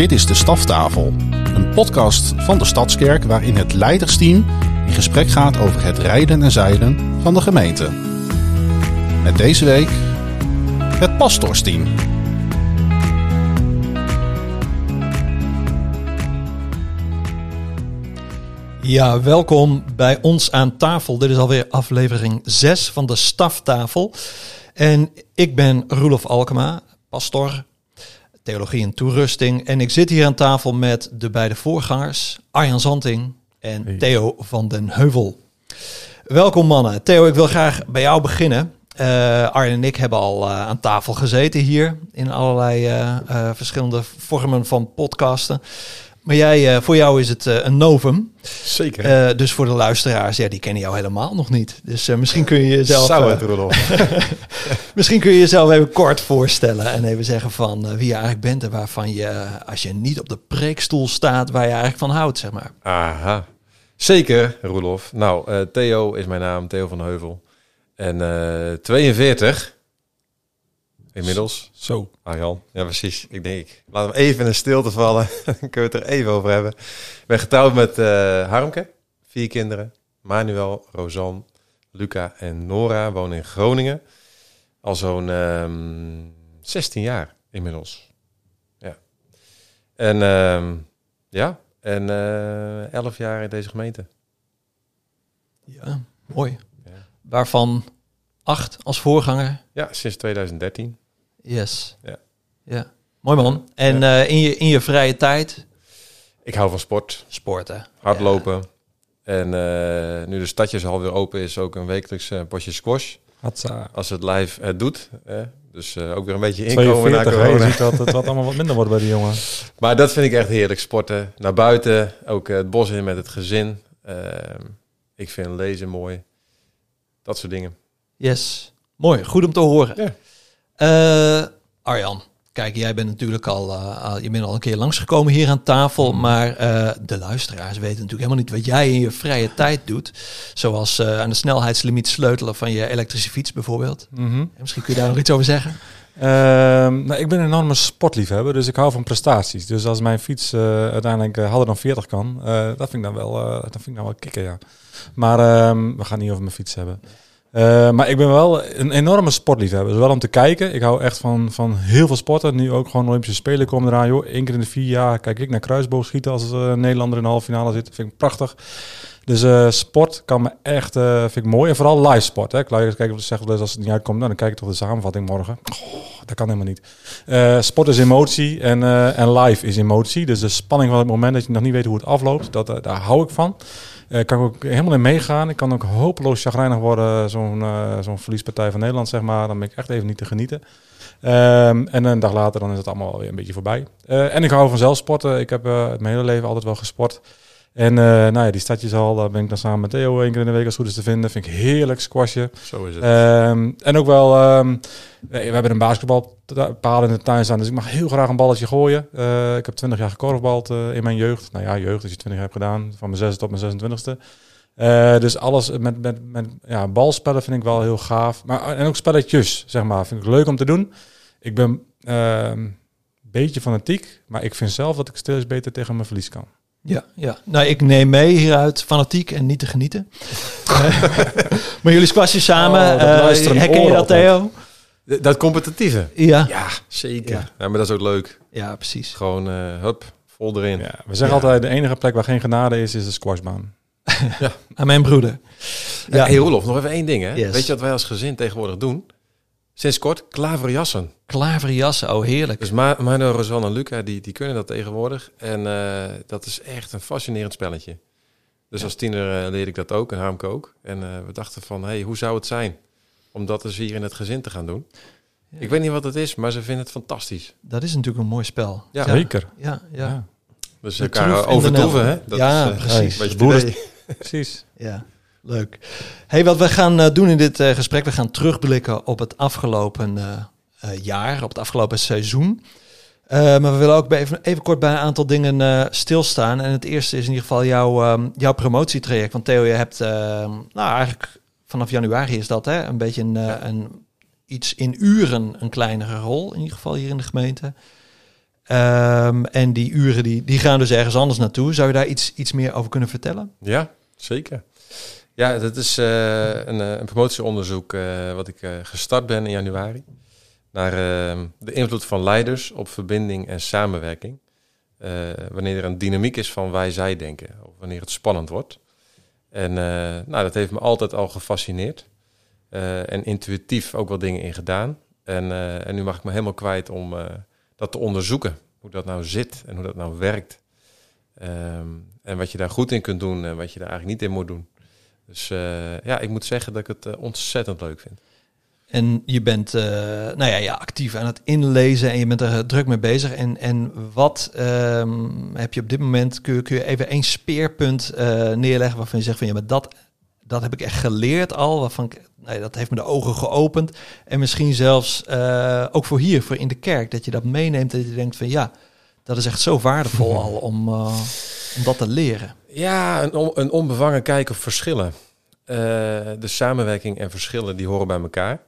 Dit is de Staftafel, een podcast van de Stadskerk waarin het leidersteam in gesprek gaat over het rijden en zeilen van de gemeente. Met deze week het pastorsteam. Ja, welkom bij ons aan tafel. Dit is alweer aflevering 6 van de Staftafel. En ik ben Roelof Alkema, pastor, theologie en toerusting. En ik zit hier aan tafel met de beide voorgangers, Arjan Zanting en Hey. Theo van den Heuvel. Welkom mannen. Theo, ik wil graag bij jou beginnen. Eh Arjen en ik hebben al eh, aan tafel gezeten hier in allerlei eh, verschillende vormen van podcasten. Maar jij, eh, voor jou is het eh, een novum. Zeker. Eh, dus voor de luisteraars, ja, die kennen jou helemaal nog niet. Dus misschien kun je jezelf, Zou het, Rudolf. misschien kun je jezelf even kort voorstellen en even zeggen van wie je eigenlijk bent en waarvan je, als je niet op de preekstoel staat, waar je eigenlijk van houdt, zeg maar. Aha. Zeker, Roelof. Nou, Theo is mijn naam, Theo van Heuvel. En eh 42. Inmiddels. Zo. Arjan. Ja, precies. Ik denk, laat hem even in een stilte vallen. Dan kunnen we het er even over hebben. Ik ben getrouwd met eh, Harmke. Vier kinderen. Manuel, Rosanne, Luca en Nora wonen in Groningen. Al zo'n ehm 16 jaar inmiddels. Ja. En ehm, ja, en eh 11 jaar in deze gemeente. Ja, mooi. Ja. Waarvan acht als voorganger. Ja, sinds 2013. Yes. Ja. Ja. Mooi man. En eh, in, je, in je vrije tijd Ik hou van sport, sporten. hardlopen. En eh, nu de stadjes alweer open is, ook een wekelijks eh, potje squash. Hatsa. Als het live het doet. Hè? Dus eh, ook weer een beetje inkomen na 42, hè? Je corona. ziet dat het wat allemaal wat minder wordt bij die jongen. Maar dat vind ik echt heerlijk, sporten. Naar buiten, ook het bos in met het gezin. Ehm, ik vind lezen mooi. Dat soort dingen. Yes. Mooi. Goed om te horen. Ja. Eh, Arjan, kijk, jij bent natuurlijk al, eh, al- je bent al een keer langsgekomen hier aan tafel, Mm. maar eh, de luisteraars weten natuurlijk helemaal niet wat jij in je vrije tijd doet. Zoals aan de snelheidslimiet sleutelen van je elektrische fiets bijvoorbeeld. Mhm. En misschien kun je daar nog iets over zeggen. Ehm, nou, ik ben een enorme sportliefhebber, dus ik hou van prestaties. Dus als mijn fiets uiteindelijk harder dan 40 kan, dat vind ik dan wel, dat vind ik dan wel kicken, ja. Maar ehm, we gaan niet over mijn fiets hebben. Eh, maar ik ben wel een enorme sportliefhebber. Zowel om te kijken. Ik hou echt van, van heel veel sporten. Nu ook gewoon Olympische Spelen komen eraan. Joh, Eén keer in de vier jaar kijk ik naar kruisboogschieten als een Nederlander in de halve finale zit. vind ik prachtig. Dus eh, sport kan me echt, vind ik mooi. En vooral live sport. Hè. Ik kijk kijken of wel eens als het niet uitkomt. Nou, dan kijk ik toch de samenvatting morgen. Dat kan helemaal niet. Sport is emotie en, en live is emotie. Dus de spanning van het moment dat je nog niet weet hoe het afloopt, dat, daar hou ik van. Eh kan ik ook helemaal in meegaan. Ik kan ook hopeloos chagrijnig worden, zo'n eh, zo'n verliespartij van Nederland, zeg maar. Dan ben ik echt even niet te genieten. Ehm, en een dag later dan is het allemaal weer een beetje voorbij. Eh, en ik hou van zelf sporten. Ik heb mijn hele leven altijd wel gesport. En eh, nou ja, die stadjes al, daar ben ik dan samen met Theo één keer in de week als goed is te vinden. Vind ik heerlijk, squashen. Zo is het. Ehm, en ook wel, ehm, we hebben een basketbalpaal in de tuin staan, dus ik mag heel graag een balletje gooien. Eh, ik heb 20 jaar gekorfbald eh, in mijn jeugd. Nou ja, jeugd, als je 20 jaar hebt gedaan, van mijn 6 tot mijn 26e. Eh, dus alles met, met, met ja, balspellen vind ik wel heel gaaf. Maar, en ook spelletjes, zeg maar, vind ik leuk om te doen. Ik ben een beetje fanatiek, maar ik vind zelf dat ik steeds beter tegen mijn verlies kan. Ja, ja. Nou, ik neem mee hieruit fanatiek en niet te genieten. Maar jullie squashen samen. Oh, Eh, luisteren herken je dat. Theo? Dat competitieve. Ja. Ja, zeker. Ja. Ja. maar dat is ook leuk. Ja, precies. Gewoon, eh hup, vol erin. Ja, we zeggen Ja. altijd, de enige plek waar geen genade is, is de squashbaan. Aan mijn broeder. Ja. Ja. Hey Roelof, nog even één ding. Hè? Yes. Weet je wat wij als gezin tegenwoordig doen? Sinds kort klaverjassen. Klaverjassen, oh heerlijk. Dus Ma Mano, Rosanne en Luca, die, die kunnen dat tegenwoordig. En eh, dat is echt een fascinerend spelletje. Dus als tiener eh, leerde ik dat ook en Harmke ook. En eh, we dachten van, hey, hoe zou het zijn om dat dus hier in het gezin te gaan doen? Ik weet niet wat het is, maar ze vinden het fantastisch. Dat is natuurlijk een mooi spel. Ja. Zeker. Ja, ja. Ja. Dus De elkaar troef en de overtroeven, nel. hè? Dat Ja, is, precies. Precies. Ja, leuk. Hey, wat we gaan eh, doen in dit eh, gesprek, we gaan terugblikken op het afgelopen eh, jaar, op het afgelopen seizoen. Maar we willen ook even, even kort bij een aantal dingen stilstaan. En het eerste is in ieder geval jouw, ehm, jouw promotietraject. Want Theo, je hebt, ehm, nou eigenlijk vanaf januari is dat hè, een beetje een, een, iets in uren een kleinere rol, in ieder geval hier in de gemeente. Ehm, en die uren die, die gaan dus ergens anders naartoe. Zou je daar iets, iets meer over kunnen vertellen? Ja, zeker. Ja, dat is eh, een, eh, een promotieonderzoek eh, wat ik gestart ben in januari. Naar eh, de invloed van leiders op verbinding en samenwerking. Wanneer er een dynamiek is van wij-zij denken. Of wanneer het spannend wordt. En nou, dat heeft me altijd al gefascineerd. En intuïtief ook wel dingen in gedaan. En, en nu mag ik me helemaal kwijt om dat te onderzoeken. Hoe dat nou zit en hoe dat nou werkt. Ehm, en wat je daar goed in kunt doen en wat je daar eigenlijk niet in moet doen. Dus eh, ja, ik moet zeggen dat ik het eh, ontzettend leuk vind. En je bent uh, nou ja, ja, actief aan het inlezen en je bent er druk mee bezig. En, en wat um, heb je op dit moment, kun je, kun je even één speerpunt neerleggen waarvan je zegt van ja, maar dat, dat heb ik echt geleerd al. Waarvan ik, nee, dat heeft me de ogen geopend. En misschien zelfs ook voor hier, voor in de kerk, dat je dat meeneemt. Dat je denkt van ja, dat is echt zo waardevol al om, om dat te leren. Ja, een, een onbevangen kijk op verschillen. Uh, de samenwerking en verschillen die horen bij elkaar.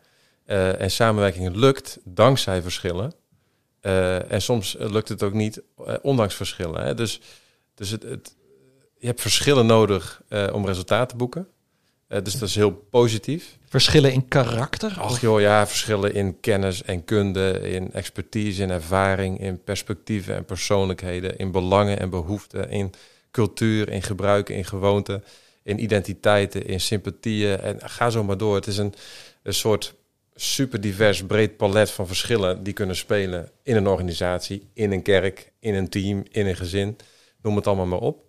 Uh, en samenwerking lukt dankzij verschillen. Uh, en soms lukt het ook niet ondanks verschillen. Hè? Dus, dus het, het, je hebt verschillen nodig om resultaten te boeken. dus dat is heel positief. Verschillen in karakter? Ach joh, ja, verschillen in kennis en kunde, in expertise en ervaring, in perspectieven en persoonlijkheden, in belangen en behoeften, in cultuur, in gebruiken, in gewoonten, in identiteiten, in sympathieën. En ga zo maar door. Het is een, een soort super divers, breed palet van verschillen die kunnen spelen in een organisatie, in een kerk, in een team, in een gezin. Noem het allemaal maar op.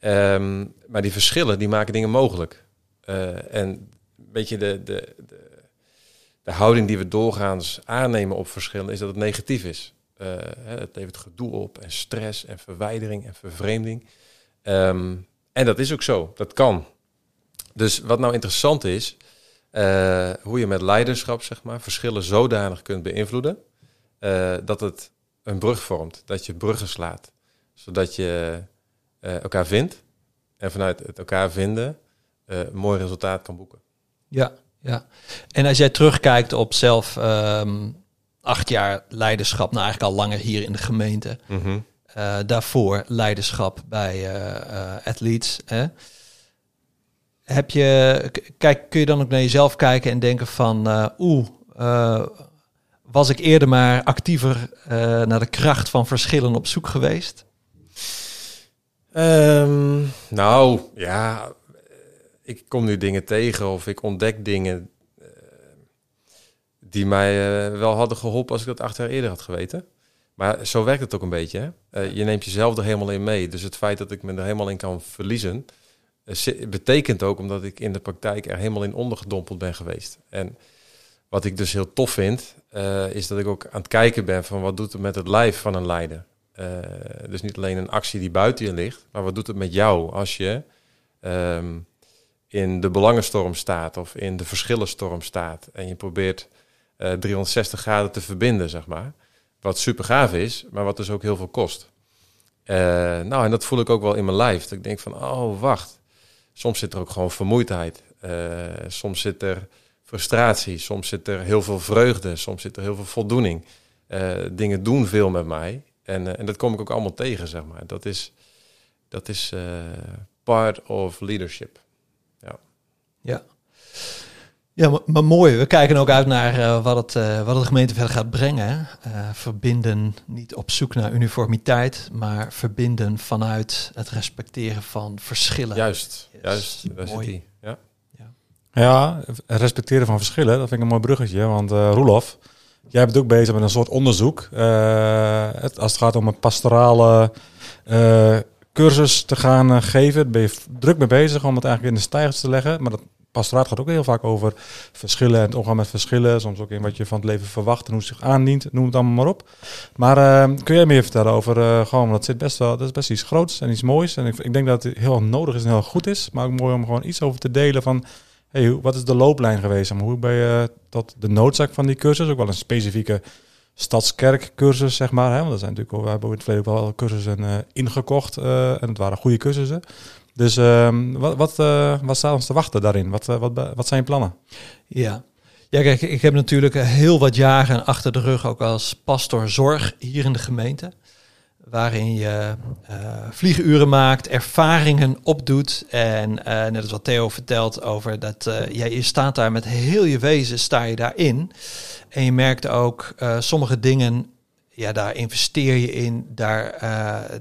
Um, maar die verschillen die maken dingen mogelijk. Uh, en beetje de, de, de, houding die we doorgaans aannemen op verschillen is dat het negatief is. Uh, het levert gedoe op en stress en verwijdering en vervreemding. Um, en dat is ook zo, dat kan. Dus wat nou interessant is, uh, hoe je met leiderschap zeg maar, verschillen zodanig kunt beïnvloeden uh, dat het een brug vormt, dat je bruggen slaat, zodat je elkaar vindt en vanuit het elkaar vinden een mooi resultaat kan boeken. Ja, ja. En als jij terugkijkt op zelf um, acht jaar leiderschap, nou eigenlijk al langer hier in de gemeente, mm -hmm. daarvoor leiderschap bij athletes. Hè? heb je, kijk, kun je dan ook naar jezelf kijken en denken van, oeh, was ik eerder maar actiever uh, naar de kracht van verschillen op zoek geweest? Um, nou, ja, ik kom nu dingen tegen of ik ontdek dingen die mij wel hadden geholpen als ik dat acht jaar eerder had geweten. Maar zo werkt het ook een beetje. Hè? je neemt jezelf er helemaal in mee. Dus het feit dat ik me er helemaal in kan verliezen, betekent ook omdat ik in de praktijk er helemaal in ondergedompeld ben geweest. En wat ik dus heel tof vind, is dat ik ook aan het kijken ben van wat doet het met het lijf van een leider. Dus niet alleen een actie die buiten je ligt, maar wat doet het met jou als je um, in de belangenstorm staat of in de verschillenstorm staat en je probeert uh, 360 graden te verbinden, zeg maar. Wat super gaaf is, maar wat dus ook heel veel kost. nou, en dat voel ik ook wel in mijn lijf. Dat ik denk van, oh, wacht soms zit er ook gewoon vermoeidheid. Uh, soms zit er frustratie. Soms zit er heel veel vreugde. Soms zit er heel veel voldoening. Dingen doen veel met mij. En, en dat kom ik ook allemaal tegen, zeg maar. Dat is, dat is part of leadership. Ja. Ja. Maar, maar, mooi. We kijken ook uit naar uh, wat, het, uh, wat het de gemeente verder gaat brengen. Uh, verbinden, niet op zoek naar uniformiteit, maar verbinden vanuit het respecteren van verschillen. Juist, yes. juist. Daar mooi. Ja. ja. ja, respecteren van verschillen, dat vind ik een mooi bruggetje. Want Roelof, jij bent ook bezig met een soort onderzoek. Het, als het gaat om een pastorale cursus te gaan geven, ben je druk mee bezig om het eigenlijk in de stijgers te leggen. Maar dat pastoraat gaat ook heel vaak over verschillen en het omgaan met verschillen. Soms ook in wat je van het leven verwacht en hoe het zich aandient. Noem het allemaal maar op. Maar uh, kun jij meer vertellen over uh, gewoon, dat zit best wel, dat is best iets groots en iets moois. En ik, ik denk dat het heel nodig is en heel goed is. Maar ook mooi om gewoon iets over te delen van, hey, wat is de looplijn geweest? En hoe ben je tot de noodzaak van die cursus, ook wel een specifieke stadskerkcursus, zeg maar. Hè? Want dat zijn natuurlijk, we hebben in het verleden ook wel cursussen uh, ingekocht en het waren goede cursussen. Dus uh, wat, wat, uh, wat ons te wachten daarin? Wat, uh, wat, wat zijn je plannen? Ja. ja, kijk, ik heb natuurlijk heel wat jaren achter de rug ook als pastor zorg hier in de gemeente. waarin je uh, vlieguren maakt, ervaringen opdoet. En net als wat Theo vertelt over dat ja, je staat daar met heel je wezen, sta je daarin. En je merkt ook sommige dingen, ja, daar investeer je in, daar,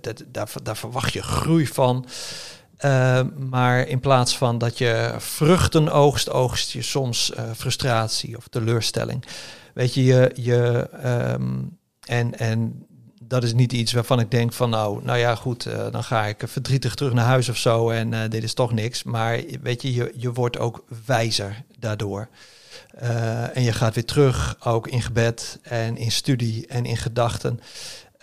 dat, daar, daar verwacht je groei van. Maar in plaats van dat je vruchten oogst, oogst je soms frustratie of teleurstelling. Weet je, je, je um, en, en dat is niet iets waarvan ik denk van nou, nou ja, goed, uh, dan ga ik verdrietig terug naar huis of zo en dit is toch niks. Maar weet je, je, je wordt ook wijzer daardoor. En je gaat weer terug, ook in gebed en in studie en in gedachten.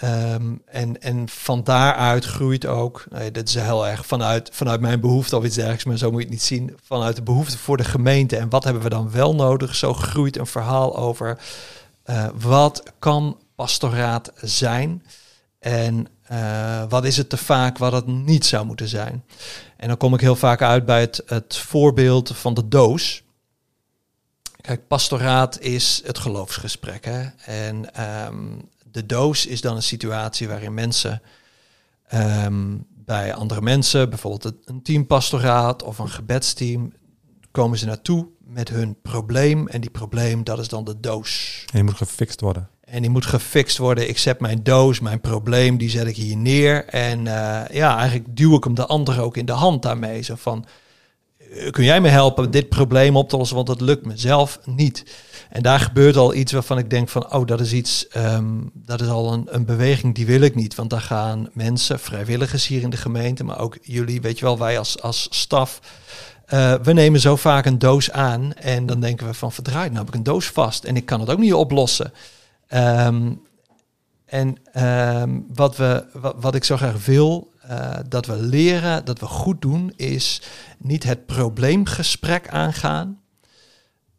Um, en, en van daaruit groeit ook, nee, dat is heel erg vanuit, vanuit mijn behoefte of iets dergelijks, maar zo moet je het niet zien, vanuit de behoefte voor de gemeente. En wat hebben we dan wel nodig? Zo groeit een verhaal over wat kan pastoraat zijn? En uh, wat is het te vaak wat het niet zou moeten zijn? En dan kom ik heel vaak uit bij het, het voorbeeld van de doos. Kijk, pastoraat is het geloofsgesprek. Hè? En um, de doos is dan een situatie waarin mensen um, bij andere mensen, bijvoorbeeld een teampastoraat of een gebedsteam, komen ze naartoe met hun probleem. En die probleem, dat is dan de doos. En die moet gefixt worden. En die moet gefixt worden. Ik zet mijn doos, mijn probleem, die zet ik hier neer. En uh, ja, eigenlijk duw ik hem de ander ook in de hand daarmee. Zo van, eh, kun jij me helpen dit probleem op te lossen? Want het lukt mezelf niet. En daar gebeurt al iets waarvan ik denk van, oh, dat is iets, um, dat is al een, een beweging die wil ik niet. Want daar gaan mensen, vrijwilligers hier in de gemeente, maar ook jullie, weet je wel, wij als, als staf, uh, we nemen zo vaak een doos aan en dan denken we van, verdraaid, nou heb ik een doos vast en ik kan het ook niet oplossen. Um, en um, wat, we, wat, ik zo graag wil, uh, dat we leren, dat we goed doen, is niet het probleemgesprek aangaan,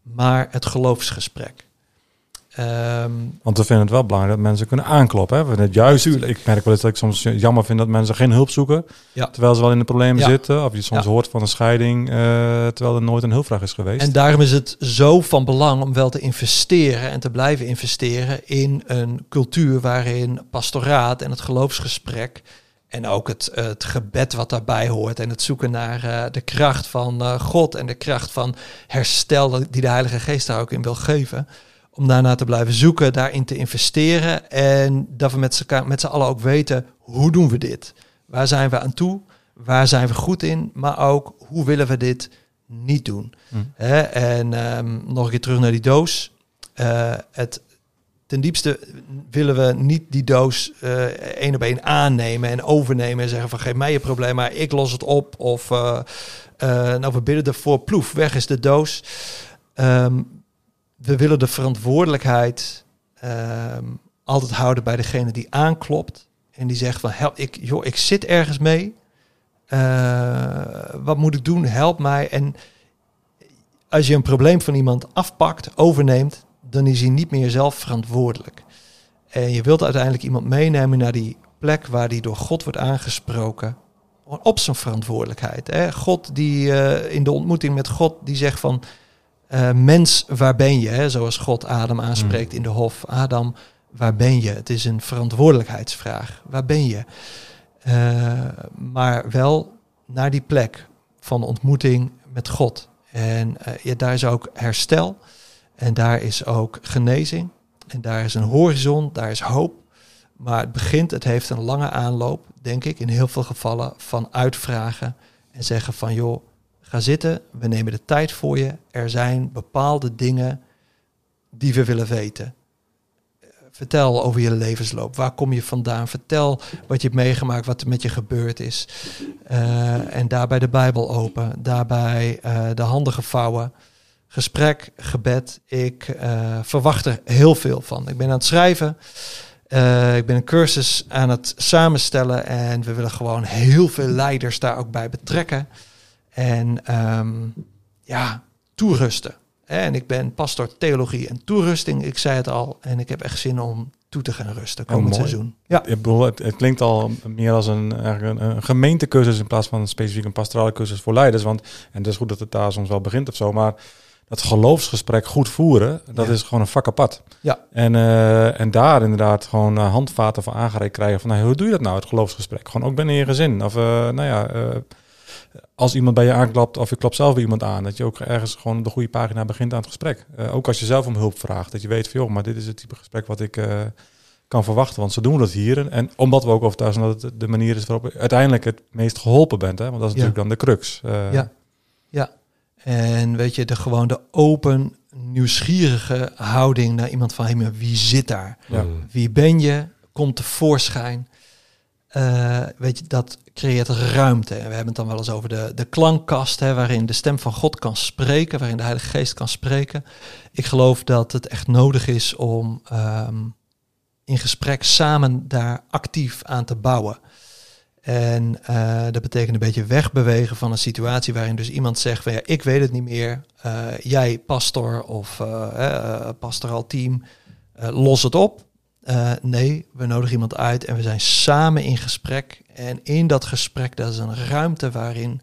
maar het geloofsgesprek. Um, Want we vinden het wel belangrijk dat mensen kunnen aankloppen. Hè? We het juist, ik merk wel eens dat ik soms jammer vind dat mensen geen hulp zoeken. Ja. Terwijl ze wel in de problemen ja. zitten. Of je soms ja. hoort van een scheiding, uh, terwijl er nooit een hulpvraag is geweest. En daarom is het zo van belang om wel te investeren en te blijven investeren in een cultuur waarin pastoraat en het geloofsgesprek en ook het, het gebed wat daarbij hoort en het zoeken naar uh, de kracht van uh, God en de kracht van herstel die de Heilige Geest daar ook in wil geven om daarna te blijven zoeken, daarin te investeren en dat we met z'n, met z'n allen ook weten hoe doen we dit? Waar zijn we aan toe? Waar zijn we goed in? Maar ook hoe willen we dit niet doen? Mm. Hè? En um, nog een keer terug naar die doos. Uh, het, ten diepste willen we niet die doos uh, één op één aannemen en overnemen en zeggen van geef mij je probleem, maar ik los het op. Of uh, nou we bidden ervoor, ploef, weg is de doos. Um, we willen de verantwoordelijkheid um, altijd houden bij degene die aanklopt. En die zegt van, help, ik, joh, ik zit ergens mee. Wat moet ik doen? Help mij. En als je een probleem van iemand afpakt, overneemt, dan is hij niet meer zelf verantwoordelijk. En je wilt uiteindelijk iemand meenemen naar die plek waar die door God wordt aangesproken. Op zijn verantwoordelijkheid. Hè? God die uh, in de ontmoeting met God, die zegt van uh, mens, waar ben je? Hè? Zoals God Adam aanspreekt mm. in de hof. Adam, waar ben je? Het is een verantwoordelijkheidsvraag. Waar ben je? Uh, maar wel naar die plek van ontmoeting met God. En ja, daar is ook herstel. En daar is ook genezing. En daar is een horizon, daar is hoop. Maar het begint, het heeft een lange aanloop, denk ik, in heel veel gevallen van uitvragen en zeggen van joh, Ga zitten, we nemen de tijd voor je. Er zijn bepaalde dingen die we willen weten. Vertel over je levensloop. Waar kom je vandaan? Vertel wat je hebt meegemaakt, wat er met je gebeurd is. Uh, en daarbij de Bijbel open. Daarbij uh, de handen gevouwen. Gesprek, gebed. Ik uh, verwacht er heel veel van. Ik ben aan het schrijven. ik ben een cursus aan het samenstellen. En we willen gewoon heel veel leiders daar ook bij betrekken. En um, ja, toerusten. En ik ben pastor theologie en toerusting. Ik zei het al. En ik heb echt zin om toe te gaan rusten komend seizoen. Ja. Het, het, klinkt al meer als een, een, een gemeentecursus in plaats van specifiek een pastorale cursus voor leiders. Want, en het is goed dat het daar soms wel begint of zo. Maar dat geloofsgesprek goed voeren, dat Ja. is gewoon een vak apart. Ja. En, eh, en daar inderdaad gewoon eh, handvaten voor aangereikt krijgen van, nou, hoe doe je dat nou, het geloofsgesprek? Gewoon ook binnen je gezin. Of, eh, nou ja, als iemand bij je aanklapt of je klopt zelf bij iemand aan, dat je ook ergens gewoon op de goede pagina begint aan het gesprek. Ook als je zelf om hulp vraagt, dat je weet van, joh, maar dit is het type gesprek wat ik kan verwachten, want zo doen dat hier. En omdat we ook overtuigd zijn dat het de manier is waarop je uiteindelijk het meest geholpen bent, hè? want dat is Ja. natuurlijk dan de crux. Ja. Ja. En weet je, de gewoon de open, nieuwsgierige houding naar iemand van, hé, maar wie zit daar? Ja. Wie ben je? Komt tevoorschijn. Eh, weet je, dat creëert ruimte. En we hebben het dan wel eens over de, de klankkast, hè, waarin de stem van God kan spreken, waarin de Heilige Geest kan spreken. Ik geloof dat het echt nodig is om ehm, in gesprek samen daar actief aan te bouwen. En eh, dat betekent een beetje wegbewegen van een situatie waarin dus iemand zegt van ja, ik weet het niet meer. Eh, jij, pastor of eh, pastoraal team, los het op. Nee, we nodigen iemand uit en we zijn samen in gesprek. En in dat gesprek, dat is een ruimte waarin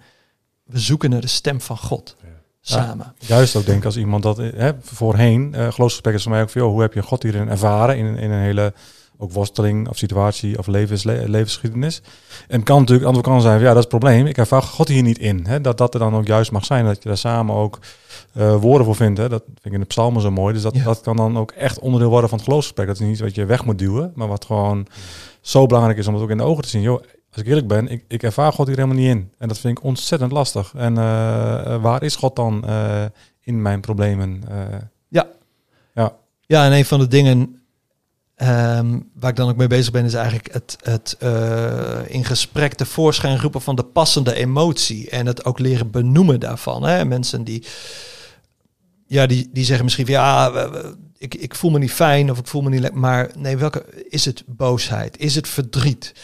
we zoeken naar de stem van God. Ja. Samen. Juist ook denk ik als iemand dat hè, voorheen, geloofsgesprek is voor mij ook joh, hoe heb je God hierin ervaren in, in een hele ook worsteling of situatie of levens, le- levensgeschiedenis. En kan natuurlijk, de andere kant zijn van, ja, dat is het probleem. Ik ervaar God hier niet in. Hè? Dat dat er dan ook juist mag zijn, dat je daar samen ook eh, woorden voor vindt. Hè? Dat vind ik in de psalmen zo mooi. Dus dat, Ja. dat kan dan ook echt onderdeel worden van het geloofsgesprek. Dat is niet iets wat je weg moet duwen, maar wat gewoon zo belangrijk is om het ook in de ogen te zien. Joh, als ik eerlijk ben, ik, ik ervaar God hier helemaal niet in. En dat vind ik ontzettend lastig. En eh, eh, waar is God dan in mijn problemen? Eh, Ja, en een van de dingen ehm, waar ik dan ook mee bezig ben, is eigenlijk het, het eh, in gesprek tevoorschijn roepen van de passende emotie. En het ook leren benoemen daarvan. Hè? Mensen die, ja, die, die zeggen misschien van ja, ik, ik voel me niet fijn of ik voel me niet lekker. Maar nee, welke is het boosheid? Is het verdriet?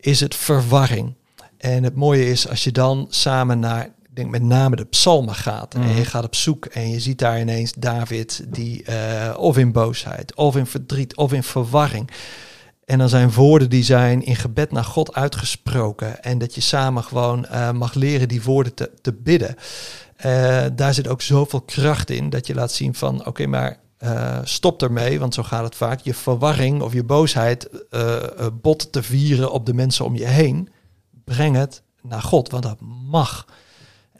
Is het verwarring? En het mooie is als je dan samen naar, denk met name de psalmen gaat. En Mhm. je gaat op zoek en je ziet daar ineens David die eh, of in boosheid, of in verdriet, of in verwarring. En dan zijn woorden die zijn in gebed naar God uitgesproken. En dat je samen gewoon eh, mag leren die woorden te, te bidden. Eh, daar zit ook zoveel kracht in dat je laat zien van oké, maar eh, stop ermee, want zo gaat het vaak. Je verwarring of je boosheid bot te vieren op de mensen om je heen. Breng het naar God, want dat mag.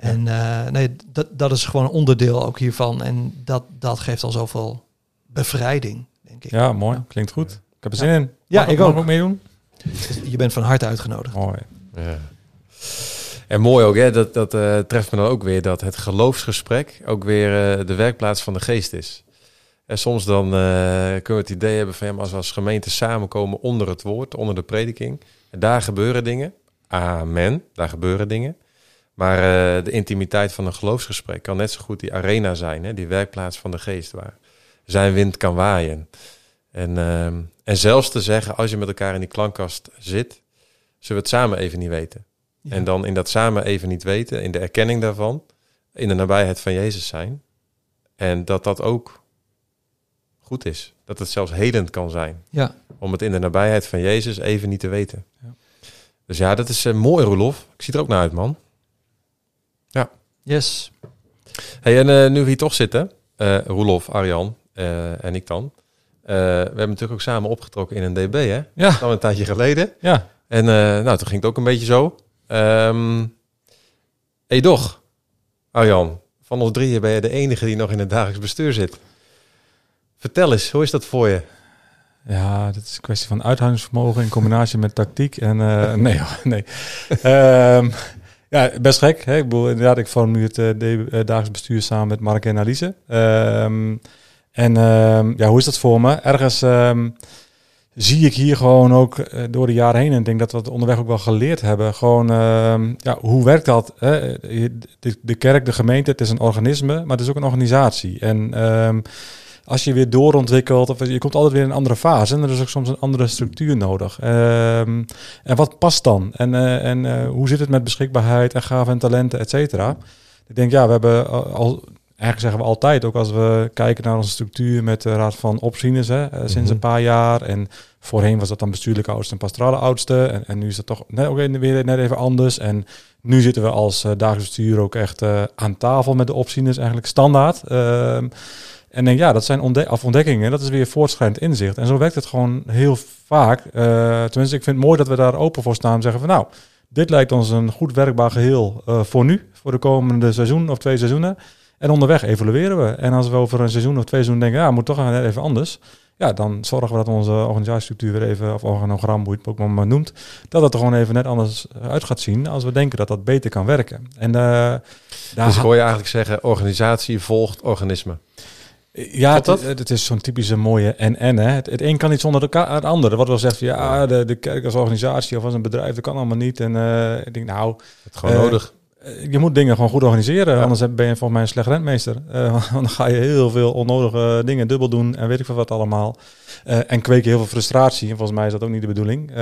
En eh, nee, dat, dat is gewoon een onderdeel ook hiervan. En dat, dat geeft al zoveel bevrijding, denk ik. ja, mooi. Klinkt goed. Ik heb er zin in. Ja, Mag- ik mag ook. ook meedoen? Je bent van harte uitgenodigd. Mooi. Ja. En mooi ook, hè, dat, dat eh, treft me dan ook weer dat het geloofsgesprek ook weer eh, de werkplaats van de geest is. En soms dan eh, kunnen we het idee hebben van ja, maar als we als gemeente samenkomen onder het woord, onder de prediking, en daar gebeuren dingen. Amen, daar gebeuren dingen. Maar eh, de intimiteit van een geloofsgesprek kan net zo goed die arena zijn, hè, die werkplaats van de geest waar zijn wind kan waaien. En, ehm, en zelfs te zeggen, als je met elkaar in die klankkast zit, zullen we het samen even niet weten. Ja. En dan in dat samen even niet weten, in de erkenning daarvan, in de nabijheid van Jezus zijn. En dat dat ook goed is. Dat het zelfs helend kan zijn. Ja, Om het in de nabijheid van Jezus even niet te weten. Ja. Dus ja, dat is eh, mooi, Roelof. Ik zie er ook naar uit, man. Yes. Hey, en eh, nu we hier toch zitten, eh Roelof, Arjan eh, en ik dan. we hebben natuurlijk ook samen opgetrokken in een DB, hè? Ja, Dat een tijdje geleden. ja. En nou, toen ging het ook een beetje zo. Ehm hey, doch, Arjan, van ons drieën ben je de enige die nog in het dagelijks bestuur zit. Vertel eens, hoe is dat voor je? Ja, dat is een kwestie van uithoudingsvermogen in combinatie met tactiek. En nee, nee. Ehm, ja, best gek. Hè? Ik bedoel, inderdaad, ik vorm nu het eh, eh, dagelijks bestuur samen met Mark en Alice. Ehm, en ehm, ja, hoe is dat voor me? Ergens ehm, zie ik hier gewoon ook eh, door de jaren heen, en ik denk dat we het onderweg ook wel geleerd hebben, gewoon, ja, hoe werkt dat? Hè? De, de kerk, de gemeente, het is een organisme, maar het is ook een organisatie. En als je weer doorontwikkelt, of je komt altijd weer in een andere fase. En er is ook soms een andere structuur nodig. Ehm, en wat past dan? En, eh, en eh, hoe zit het met beschikbaarheid en gaven en talenten, et cetera? Ik denk, ja, we hebben al, eigenlijk zeggen we altijd, ook als we kijken naar onze structuur met de Raad van Opzieners hè, eh, sinds Mhm. een paar jaar. En voorheen was dat dan bestuurlijke oudste en pastorale oudste. En, en nu is dat toch net, ook weer net even anders. En nu zitten we als eh dagelijks bestuur ook echt aan tafel met de opzieners, eigenlijk standaard. Ehm, en denk, ja, dat zijn ontde of ontdekkingen. Dat is weer voortschrijdend inzicht. En zo werkt het gewoon heel vaak. Eh, tenminste, ik vind het mooi dat we daar open voor staan. En zeggen van nou, dit lijkt ons een goed werkbaar geheel eh, voor nu. Voor de komende seizoen of twee seizoenen. En onderweg evalueren we. En als we over een seizoen of twee seizoenen denken, ja, moet toch net even anders. Ja, dan zorgen we dat onze organisatiestructuur weer even, of organogram, hoe je het ook maar noemt, dat het er gewoon even net anders uit gaat zien als we denken dat dat beter kan werken. En eh, daar Dus ik hoor je eigenlijk zeggen, organisatie volgt organisme. Ja, het, het, is zo'n typische mooie en-en. hè. Het, het een kan niet zonder elkaar, het andere. Wat wel zegt, ja, de, de kerk als organisatie of als een bedrijf, dat kan allemaal niet. En eh, ik denk, nou, Het gewoon Eh, nodig. eh, je moet dingen gewoon goed organiseren. Ja. Anders ben je volgens mij een slecht rentmeester. Want dan ga je heel veel onnodige dingen dubbel doen en weet ik veel wat allemaal. En kweken heel veel frustratie. En volgens mij is dat ook niet de bedoeling.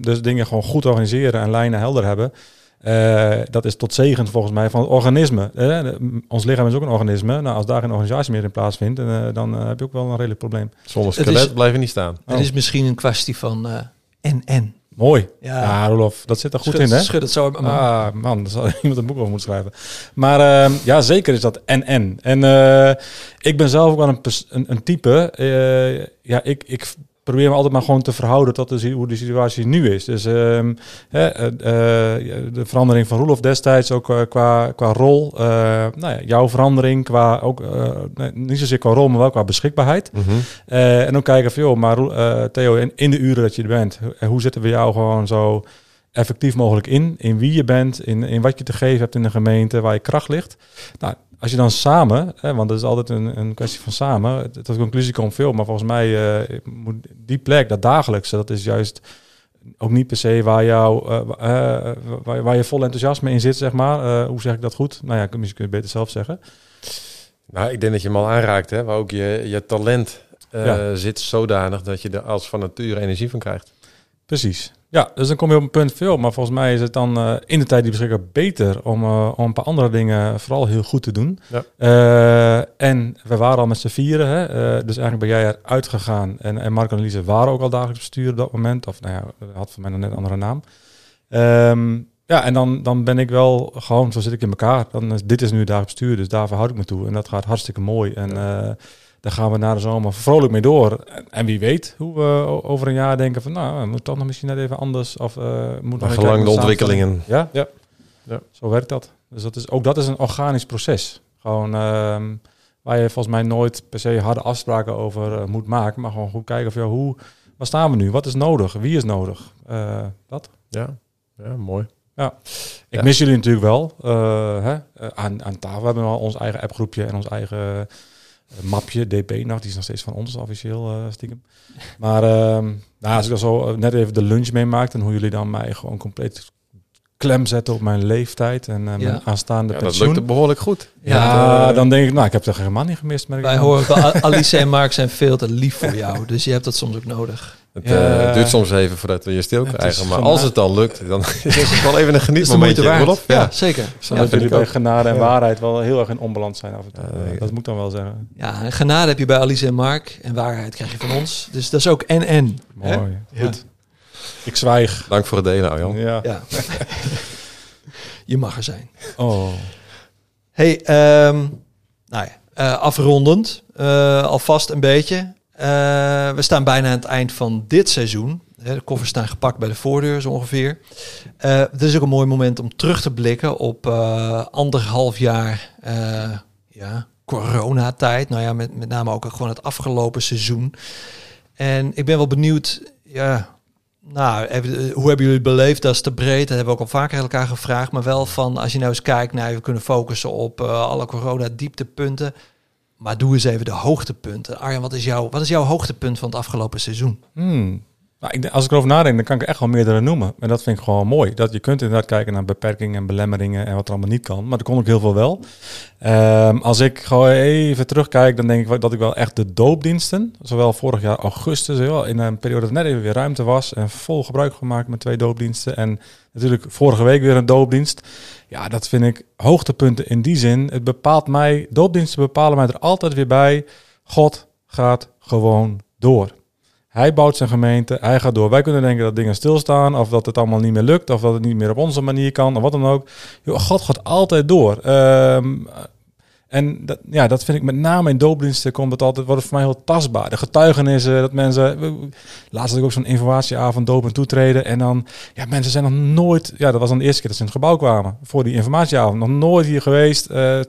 Dus dingen gewoon goed organiseren en lijnen helder hebben. Eh, dat is tot zegen volgens mij van het organisme. Eh, ons lichaam is ook een organisme. Nou, als daar geen organisatie meer in plaatsvindt, eh, dan eh, heb je ook wel een redelijk probleem. Zonder skelet je niet staan. Het is misschien een kwestie van eh, en en. Mooi. Ja, Ja, Rolof, dat zit er goed schud, in, hè? Schud het zo uit mond. Ah, man, daar zou iemand een boek over moeten schrijven. Maar ehm, ja, zeker is dat en-en. En eh, ik ben zelf ook wel een, pers- een, een type. eh, ja, ik, ik probeer me altijd maar gewoon te verhouden tot de, hoe de situatie nu is. Dus ehm, hè, eh, eh, de verandering van Roelof destijds ook eh, qua, qua rol. nou ja, jouw verandering qua ook, nee, niet zozeer qua rol, maar wel qua beschikbaarheid. Mhm. En ook kijken van, joh, maar Theo, in, in de uren dat je er bent, hoe, hoe zetten we jou gewoon zo effectief mogelijk in? In wie je bent, in, in wat je te geven hebt in de gemeente, waar je kracht ligt. Nou, als je dan samen, hè, want dat is altijd een, een kwestie van samen, tot de conclusie komt veel, maar volgens mij eh, moet die plek, dat dagelijkse, dat is juist ook niet per se waar, jou, eh, eh, waar, waar je vol enthousiasme in zit, zeg maar. Hoe zeg ik dat goed? Nou ja, misschien kun je het beter zelf zeggen. Nou, ik denk dat je hem al aanraakt, hè, waar ook je, je talent Ja. zit zodanig dat je er als van nature energie van krijgt. Precies. Ja, dus dan kom je op een punt veel. Maar volgens mij is het dan eh, in de tijd die beschikbaar beter om, eh, om een paar andere dingen vooral heel goed te doen. Ja. Eh, en we waren al met z'n vieren. Hè? dus eigenlijk ben jij eruit gegaan. En, en Mark en Lise waren ook al dagelijks bestuur op dat moment. Of nou ja, had voor mij nog net een andere naam. Ehm, ja, en dan, dan ben ik wel gewoon, zo zit ik in elkaar. Dan is, dit is nu dagelijks bestuur, dus daar verhoud ik me toe. En dat gaat hartstikke mooi. En daar gaan we na de zomer vrolijk mee door. En, en wie weet hoe we over een jaar denken van... nou, we moeten toch nog misschien net even anders. Of uh, moet nog gelang de naar ontwikkelingen. Ja? Ja. Ja. zo werkt dat. Dus dat is, ook dat is een organisch proces. Gewoon ehm, waar je volgens mij nooit per se harde afspraken over eh, moet maken. Maar gewoon goed kijken van ja, hoe, waar staan we nu? Wat is nodig? Wie is nodig? Eh, dat. Ja, ja mooi. Ik Ja. mis jullie natuurlijk wel. eh, hè? eh, aan, aan tafel we hebben we al ons eigen appgroepje en ons eigen eh, mapje, DP. Nou, die is nog steeds van ons officieel eh, stiekem. Maar ehm, nou, als ik dan zo eh, net even de lunch meemaakte en hoe jullie dan mij gewoon compleet klem zetten op mijn leeftijd en eh, Ja. mijn aanstaande Ja, dat pensioen. lukte behoorlijk goed. Ja, Ja, dan denk ik, nou, ik heb er helemaal niet gemist. Wij horen wel, Alice en Mark zijn veel te lief voor jou. Dus je hebt dat soms ook nodig. Het Ja. eh, duurt soms even voordat we je stil krijgen. Maar als het dan lukt, dan is het wel even een genietmomentje. moeite waard. Rolof? Ja, Ja. zeker. Ja, dat jullie bij ook. genade en Ja. waarheid wel heel erg in onbalans zijn af en toe. Ja, dat moet dan wel zeggen. Ja, en genade heb je bij Alice en Mark. En waarheid krijg je van ons. Dus dat is ook en-en. Mooi. Ja. Goed. Ik zwijg. Dank voor het delen, Arjan. Ja. Ja. je mag er zijn. Oh. Hey, ehm, nou ja, eh, afrondend, eh, alvast een beetje. Eh, we staan bijna aan het eind van dit seizoen. De koffers staan gepakt bij de voordeur zo ongeveer. Eh het is ook een mooi moment om terug te blikken op eh, anderhalf jaar eh, ja, coronatijd. Nou ja, met, met name ook gewoon het afgelopen seizoen. En ik ben wel benieuwd, ja, nou, eh, hoe hebben jullie het beleefd? Dat is te breed. Dat hebben we ook al vaker elkaar gevraagd. Maar wel van, als je nou eens kijkt naar, we kunnen focussen op eh, alle corona-dieptepunten. Maar doe eens even de hoogtepunten. Arjan, wat is, jouw, wat is jouw hoogtepunt van het afgelopen seizoen? Hmm. Nou, ik, als ik erover nadenk, dan kan ik er echt wel meerdere noemen. En dat vind ik gewoon mooi. Dat je kunt inderdaad kijken naar beperkingen en belemmeringen en wat er allemaal niet kan. Maar er kon ook heel veel wel. Ehm, als ik gewoon even terugkijk, dan denk ik dat ik wel echt de doopdiensten, zowel vorig jaar augustus, in een periode dat net even weer ruimte was en vol gebruik gemaakt met twee doopdiensten. En natuurlijk vorige week weer een doopdienst. Ja, dat vind ik hoogtepunten in die zin. Het bepaalt mij, doopdiensten bepalen mij er altijd weer bij. God gaat gewoon door. Hij bouwt zijn gemeente, hij gaat door. Wij kunnen denken dat dingen stilstaan, of dat het allemaal niet meer lukt, of dat het niet meer op onze manier kan, of wat dan ook. God gaat altijd door. Ehm, en dat, ja, dat vind ik met name in doopdiensten komt het altijd, wordt het voor mij heel tastbaar. De getuigenissen, dat mensen, laatst had ook zo'n informatieavond doop en toetreden. En dan, ja, mensen zijn nog nooit, ja, dat was dan de eerste keer dat ze in het gebouw kwamen, voor die informatieavond. Nog nooit hier geweest, eh,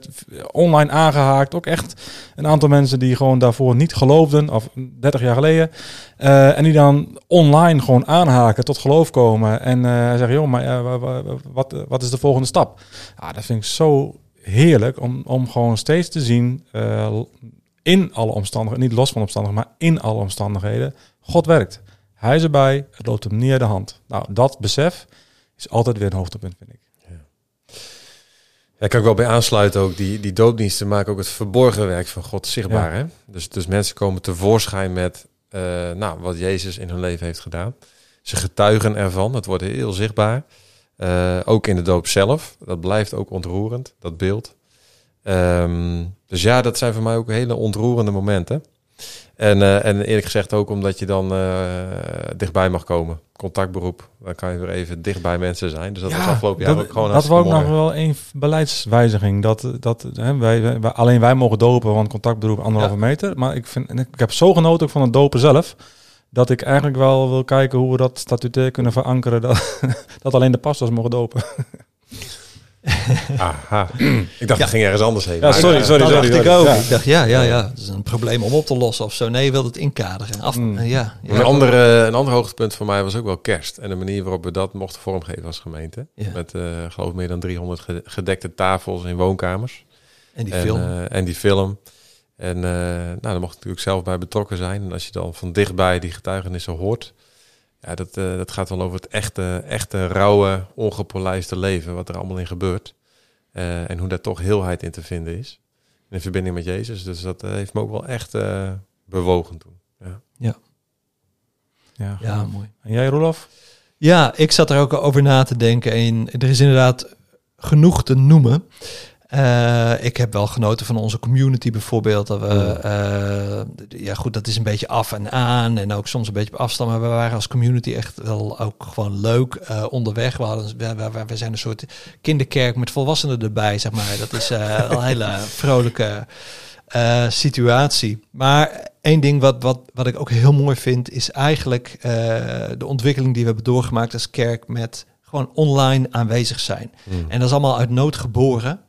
online aangehaakt. Ook echt een aantal mensen die gewoon daarvoor niet geloofden, of 30 jaar geleden. Eh, en die dan online gewoon aanhaken, tot geloof komen. En eh zeggen, joh, maar wa- wa- wat, wat is de volgende stap? Ja, dat vind ik zo heerlijk om, om gewoon steeds te zien eh, in alle omstandigheden, niet los van omstandigheden, maar in alle omstandigheden, God werkt. Hij is erbij, het loopt hem niet uit de hand. Nou, dat besef is altijd weer een hoogtepunt, vind ik. Ja, kan ik wel bij aansluiten ook. Die, die doopdiensten maken ook het verborgen werk van God zichtbaar. Hè? Dus, dus mensen komen tevoorschijn met eh, nou, wat Jezus in hun leven heeft gedaan. Ze getuigen ervan. Het wordt heel zichtbaar. Eh, ook in de doop zelf. Dat blijft ook ontroerend, dat beeld. Ehm, dus ja, dat zijn voor mij ook hele ontroerende momenten. En, eh, en eerlijk gezegd ook omdat je dan eh, dichtbij mag komen. Contactberoep. Dan kan je weer even dichtbij mensen zijn. Dus dat was afgelopen jaar dat, ook gewoon Dat was ook nog wel een beleidswijziging. Dat, dat hè, wij, alleen wij mogen dopen, want contactberoep anderhalve meter. Maar ik, vind, ik heb zo genoten ook van het dopen zelf. Dat ik eigenlijk wel wil kijken hoe we dat statutair kunnen verankeren. Dat, dat alleen de pastors mogen dopen. Aha. ik dacht, het ging ergens anders heen. Ja, sorry, sorry, dat sorry. dacht ik ook. Ja. Ik dacht, ja, ja, ja, dat is een probleem om op te lossen of zo. Nee, je wilt het inkaderen. Af, Mm. eh, ja, ja. Een, andere, een ander hoogtepunt voor mij was ook wel kerst. En de manier waarop we dat mochten vormgeven als gemeente. Ja. Met, eh geloof ik, meer dan 300 ge- gedekte tafels in woonkamers. En die en, film. eh, en die film. En eh, nou, daar mocht ik natuurlijk zelf bij betrokken zijn. En als je dan van dichtbij die getuigenissen hoort... Ja, dat, eh, dat gaat wel over het echte, echte rauwe, ongepolijste leven. Wat er allemaal in gebeurt. Eh, en hoe daar toch heelheid in te vinden is. In verbinding met Jezus. Dus dat heeft me ook wel echt eh, bewogen toen. Ja. Ja, ja, mooi. En jij, Roelof? Ja, ik zat er ook over na te denken. En er is inderdaad genoeg te noemen. Eh, ik heb wel genoten van onze community bijvoorbeeld. Dat we, eh, ja goed, dat is een beetje af en aan en ook soms een beetje op afstand. Maar we waren als community echt wel ook gewoon leuk eh, onderweg. We, hadden, we, we, we zijn een soort kinderkerk met volwassenen erbij, zeg maar. Dat is een hele vrolijke situatie. Maar één ding wat, wat, wat ik ook heel mooi vind, is eigenlijk de ontwikkeling die we hebben doorgemaakt als kerk met gewoon online aanwezig zijn. Mm. En dat is allemaal uit nood geboren.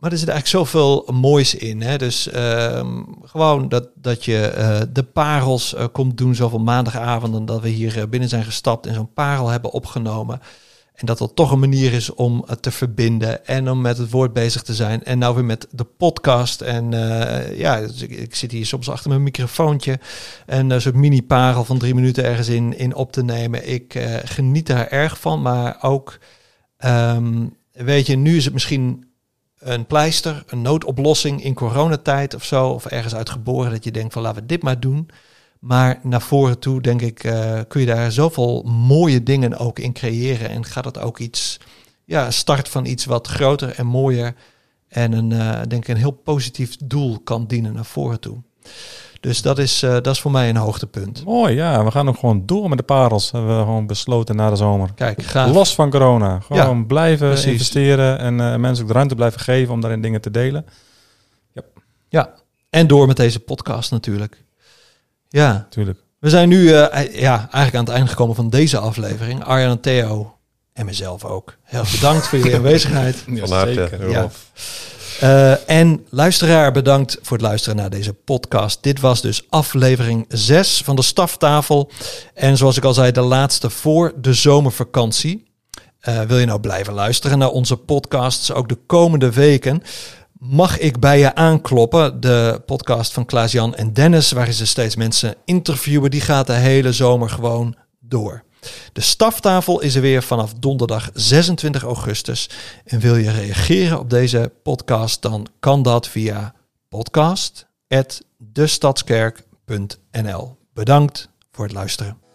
Maar er zit eigenlijk zoveel moois in. Hè? Dus ehm, gewoon dat, dat je eh, de parels eh, komt doen, zoveel maandagavonden, dat we hier eh, binnen zijn gestapt en zo'n parel hebben opgenomen. En dat dat toch een manier is om te verbinden en om met het woord bezig te zijn. En nou weer met de podcast. En ja, dus ik, zit hier soms achter mijn microfoontje. En een soort mini-parel van drie minuten ergens in, in op te nemen. Ik geniet daar erg van. Maar ook, ehm, weet je, nu is het misschien een pleister, een noodoplossing in coronatijd of zo. Of ergens uitgeboren dat je denkt van laten we dit maar doen. Maar naar voren toe, denk ik, eh, kun je daar zoveel mooie dingen ook in creëren. En gaat het ook iets, ja, start van iets wat groter en mooier. En een, eh, denk ik, een heel positief doel kan dienen naar voren toe. Dus dat is, eh, dat is voor mij een hoogtepunt. Mooi, ja. We gaan ook gewoon door met de parels. Hebben we gewoon besloten na de zomer. Kijk, gaaf. Los van corona. Gewoon blijven precies. investeren en eh, mensen ook de ruimte blijven geven om daarin dingen te delen. Ja, en door met deze podcast natuurlijk. Ja, Tuurlijk. we zijn nu eh, ja, eigenlijk aan het einde gekomen van deze aflevering. Arjan en Theo en mezelf ook. Heel erg bedankt voor jullie aanwezigheid. Van harte, Rolf. Eh, en luisteraar, bedankt voor het luisteren naar deze podcast. Dit was dus aflevering 6 van de staftafel. En zoals ik al zei, de laatste voor de zomervakantie. Eh, wil je nou blijven luisteren naar onze podcasts ook de komende weken? Mag ik bij je aankloppen? De podcast van Klaas-Jan en Dennis, waarin ze steeds mensen interviewen, die gaat de hele zomer gewoon door. De staftafel is er weer vanaf donderdag 26 augustus. En wil je reageren op deze podcast, dan kan dat via podcast@destadskerk.nl. Bedankt voor het luisteren.